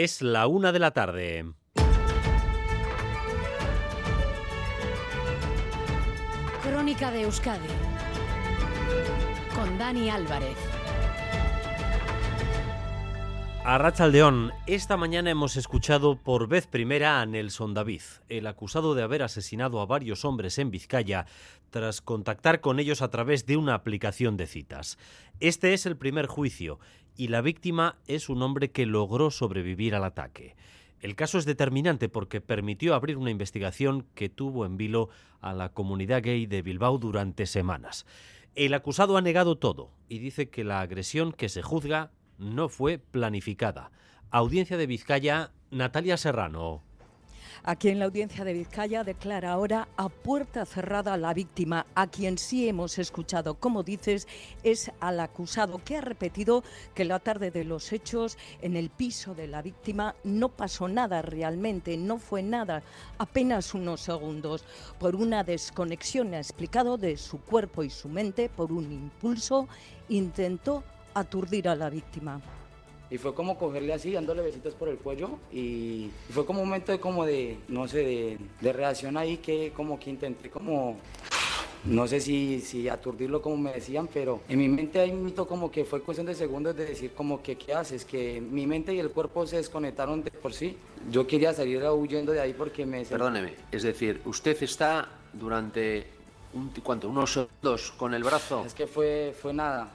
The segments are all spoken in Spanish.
Es la una de la tarde. Crónica de Euskadi con Dani Álvarez. A Rachaldeón, esta mañana hemos escuchado por vez primera a Nelson David, el acusado de haber asesinado a varios hombres en Vizcaya tras contactar con ellos a través de una aplicación de citas. Este es el primer juicio y la víctima es un hombre que logró sobrevivir al ataque. El caso es determinante porque permitió abrir una investigación que tuvo en vilo a la comunidad gay de Bilbao durante semanas. El acusado ha negado todo y dice que la agresión que se juzga no fue planificada. Audiencia de Vizcaya, Natalia Serrano. Aquí en la audiencia de Vizcaya declara ahora a puerta cerrada a la víctima, a quien sí hemos escuchado, como dices, es al acusado, que ha repetido que la tarde de los hechos en el piso de la víctima no pasó nada realmente, no fue nada, apenas unos segundos, por una desconexión, ha explicado, de su cuerpo y su mente, por un impulso, intentó aturdir a la víctima. Y fue como cogerle así, dándole besitos por el cuello. Y fue como un momento de como de, no sé, de, de reacción ahí que como que intenté como no sé si, si aturdirlo como me decían, pero en mi mente hay un mito como que fue cuestión de segundos de decir como que qué haces, que mi mente y el cuerpo se desconectaron de por sí. Yo quería salir huyendo de ahí porque me... Perdóneme, es decir, usted está durante, un, ¿cuánto? Unos dos con el brazo. Es que fue, fue nada.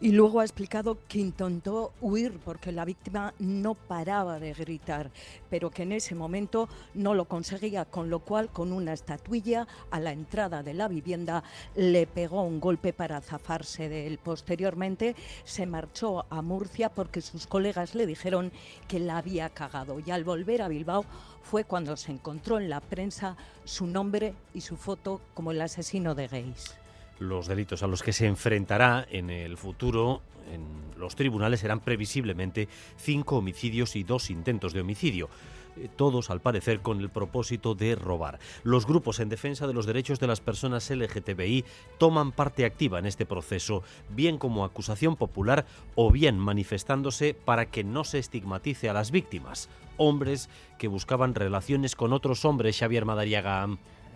Y luego ha explicado que intentó huir porque la víctima no paraba de gritar, pero que en ese momento no lo conseguía, con lo cual con una estatuilla a la entrada de la vivienda le pegó un golpe para zafarse de él. Posteriormente se marchó a Murcia porque sus colegas le dijeron que la había cagado y al volver a Bilbao fue cuando se encontró en la prensa su nombre y su foto como el asesino de gays. Los delitos a los que se enfrentará en el futuro en los tribunales serán previsiblemente cinco homicidios y dos intentos de homicidio eh, todos al parecer con el propósito de robar. Los grupos en defensa de los derechos de las personas LGTBI toman parte activa en este proceso, bien como acusación popular o bien manifestándose para que no se estigmatice a las víctimas, hombres que buscaban relaciones con otros hombres, Xavier Madariaga.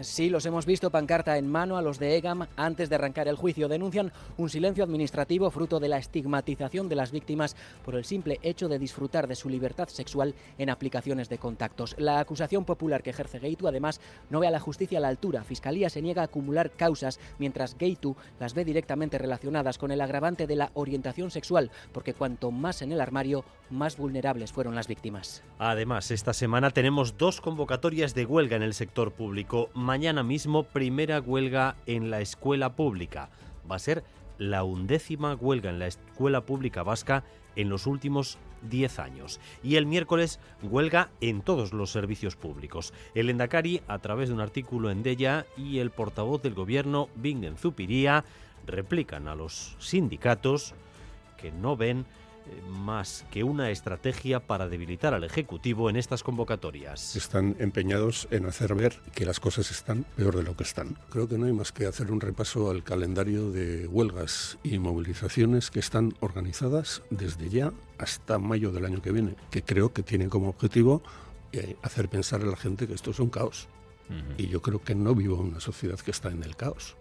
Sí, los hemos visto pancarta en mano a los de EGAM antes de arrancar el juicio. Denuncian un silencio administrativo fruto de la estigmatización de las víctimas por el simple hecho de disfrutar de su libertad sexual en aplicaciones de contactos. La acusación popular que ejerce Gaitu además no ve a la justicia a la altura. Fiscalía se niega a acumular causas mientras Gaitu las ve directamente relacionadas con el agravante de la orientación sexual, porque cuanto más en el armario, más vulnerables fueron las víctimas. Además, esta semana tenemos dos convocatorias de huelga en el sector público mañana mismo primera huelga en la escuela pública. Va a ser la undécima huelga en la escuela pública vasca en los últimos 10 años. Y el miércoles huelga en todos los servicios públicos. El Endacari, a través de un artículo en Della, y el portavoz del gobierno, Bingen Zupiría, replican a los sindicatos que no ven más que una estrategia para debilitar al Ejecutivo en estas convocatorias. Están empeñados en hacer ver que las cosas están peor de lo que están. Creo que no hay más que hacer un repaso al calendario de huelgas y movilizaciones que están organizadas desde ya hasta mayo del año que viene, que creo que tienen como objetivo eh, hacer pensar a la gente que esto es un caos. Uh -huh. Y yo creo que no vivo en una sociedad que está en el caos.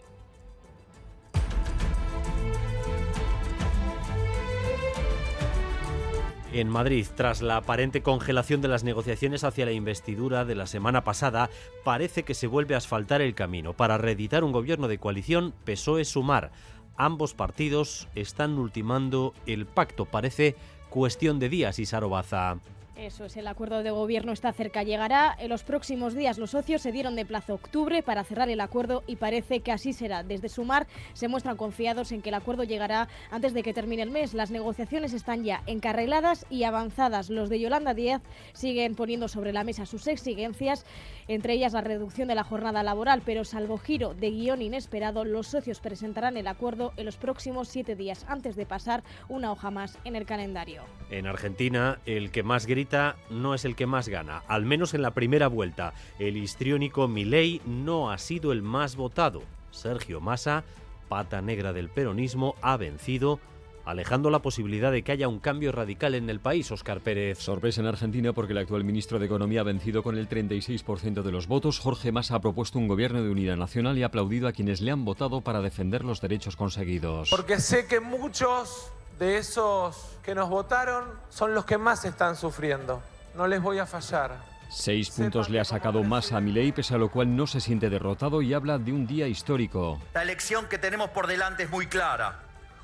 En Madrid, tras la aparente congelación de las negociaciones hacia la investidura de la semana pasada, parece que se vuelve a asfaltar el camino para reeditar un gobierno de coalición PSOE-Sumar. Ambos partidos están ultimando el pacto, parece cuestión de días, y Sarobaza. Eso es, el acuerdo de gobierno está cerca, llegará. En los próximos días los socios se dieron de plazo octubre para cerrar el acuerdo y parece que así será. Desde Sumar se muestran confiados en que el acuerdo llegará antes de que termine el mes. Las negociaciones están ya encarriladas y avanzadas. Los de Yolanda Díaz siguen poniendo sobre la mesa sus exigencias, entre ellas la reducción de la jornada laboral, pero salvo giro de guion inesperado, los socios presentarán el acuerdo en los próximos siete días antes de pasar una hoja más en el calendario. En Argentina, el que más grita no es el que más gana, al menos en la primera vuelta. El histriónico Milei no ha sido el más votado. Sergio Massa, pata negra del peronismo, ha vencido alejando la posibilidad de que haya un cambio radical en el país, Oscar Pérez. Sorpresa en Argentina porque el actual ministro de Economía ha vencido con el 36% de los votos. Jorge Massa ha propuesto un gobierno de unidad nacional y ha aplaudido a quienes le han votado para defender los derechos conseguidos. Porque sé que muchos de esos que nos votaron son los que más están sufriendo. No les voy a fallar. Seis puntos le ha sacado más a Milei, pese a lo cual no se siente derrotado y habla de un día histórico. La elección que tenemos por delante es muy clara.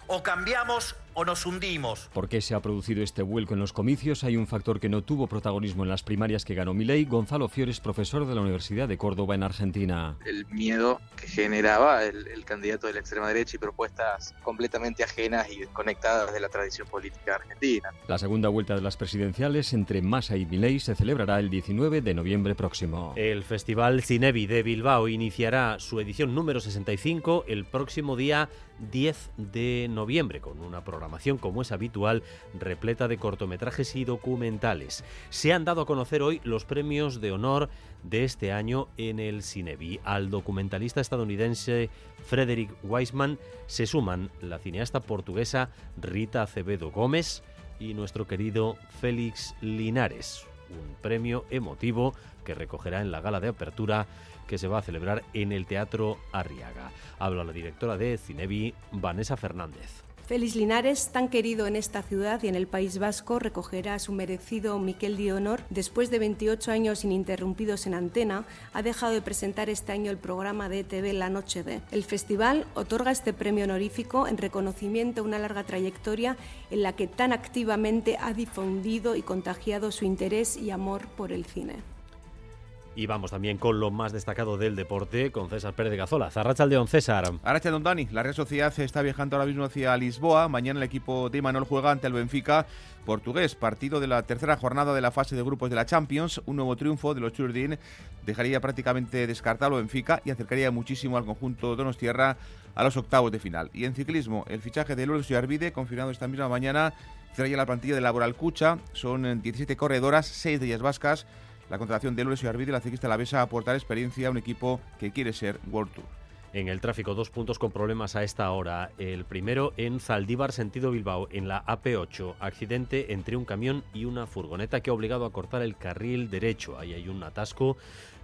O cambiamos o nos hundimos. ¿Por qué se ha producido este vuelco en los comicios? Hay un factor que no tuvo protagonismo en las primarias que ganó Milei. Gonzalo Fiores, profesor de la Universidad de Córdoba en Argentina. El miedo que generaba el, candidato de la extrema derecha y propuestas completamente ajenas y desconectadas de la tradición política argentina. La segunda vuelta de las presidenciales entre Massa y Milei se celebrará el 19 de noviembre próximo. El Festival Cinevi de Bilbao iniciará su edición número 65 el próximo día 10 de noviembre con una programación como es habitual, repleta de cortometrajes y documentales. Se han dado a conocer hoy los premios de honor de este año en el Cinevi. Al documentalista estadounidense Frederick Weisman se suman la cineasta portuguesa Rita Acevedo Gómez y nuestro querido Félix Linares. Un premio emotivo que recogerá en la gala de apertura que se va a celebrar en el Teatro Arriaga. Habla la directora de Cinevi, Vanessa Fernández. Félix Linares, tan querido en esta ciudad y en el País Vasco, recogerá su merecido Miquel de Honor. Después de 28 años ininterrumpidos en antena, ha dejado de presentar este año el programa de TV La Noche de. El festival otorga este premio honorífico en reconocimiento a una larga trayectoria en la que tan activamente ha difundido y contagiado su interés y amor por el cine. Y vamos también con lo más destacado del deporte, con César Pérez de Gazola. Zarrachaldeón, César. Arrachaldeón, Dani. La Real Sociedad está viajando ahora mismo hacia Lisboa. Mañana el equipo de Manuel juega ante el Benfica portugués. Partido de la tercera jornada de la fase de grupos de la Champions. Un nuevo triunfo de los Churdin dejaría prácticamente descartado al Benfica y acercaría muchísimo al conjunto Donostierra a los octavos de final. Y en ciclismo, el fichaje de Lorenzo Arvide, confirmado esta misma mañana, trae la plantilla de Laboral Cucha. Son 17 corredoras, 6 de ellas vascas la contratación de Lorenzo Arvide, la ciclista a aportar experiencia a un equipo que quiere ser World Tour. En el tráfico, dos puntos con problemas a esta hora. El primero en Zaldívar, sentido Bilbao, en la AP8. Accidente entre un camión y una furgoneta que ha obligado a cortar el carril derecho. Ahí hay un atasco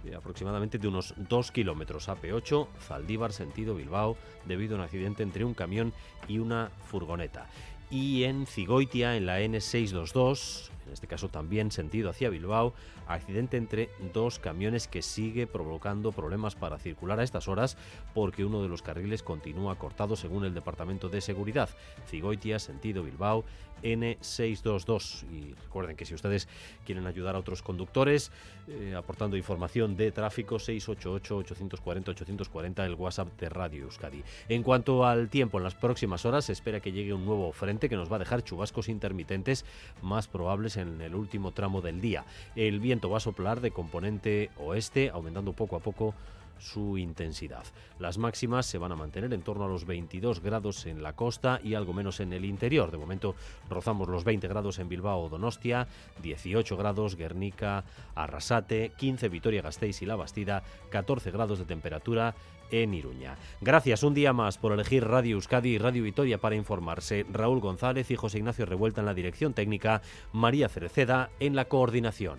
eh, aproximadamente de unos dos kilómetros. AP8, Zaldívar, sentido Bilbao, debido a un accidente entre un camión y una furgoneta. Y en Cigoitia, en la N622, en este caso también sentido hacia Bilbao, accidente entre dos camiones que sigue provocando problemas para circular a estas horas porque uno de los carriles continúa cortado según el Departamento de Seguridad. Cigoitia, sentido Bilbao, N622. Y recuerden que si ustedes quieren ayudar a otros conductores eh, aportando información de tráfico, 688-840-840, el WhatsApp de Radio Euskadi. En cuanto al tiempo, en las próximas horas se espera que llegue un nuevo frente que nos va a dejar chubascos intermitentes más probables en el último tramo del día. El viento va a soplar de componente oeste, aumentando poco a poco su intensidad. Las máximas se van a mantener en torno a los 22 grados en la costa y algo menos en el interior. De momento rozamos los 20 grados en Bilbao Donostia, 18 grados Guernica, Arrasate, 15 Vitoria-Gasteiz y La Bastida, 14 grados de temperatura en Iruña. Gracias un día más por elegir Radio Euskadi y Radio Vitoria para informarse. Raúl González y José Ignacio Revuelta en la dirección técnica, María Cereceda en la coordinación.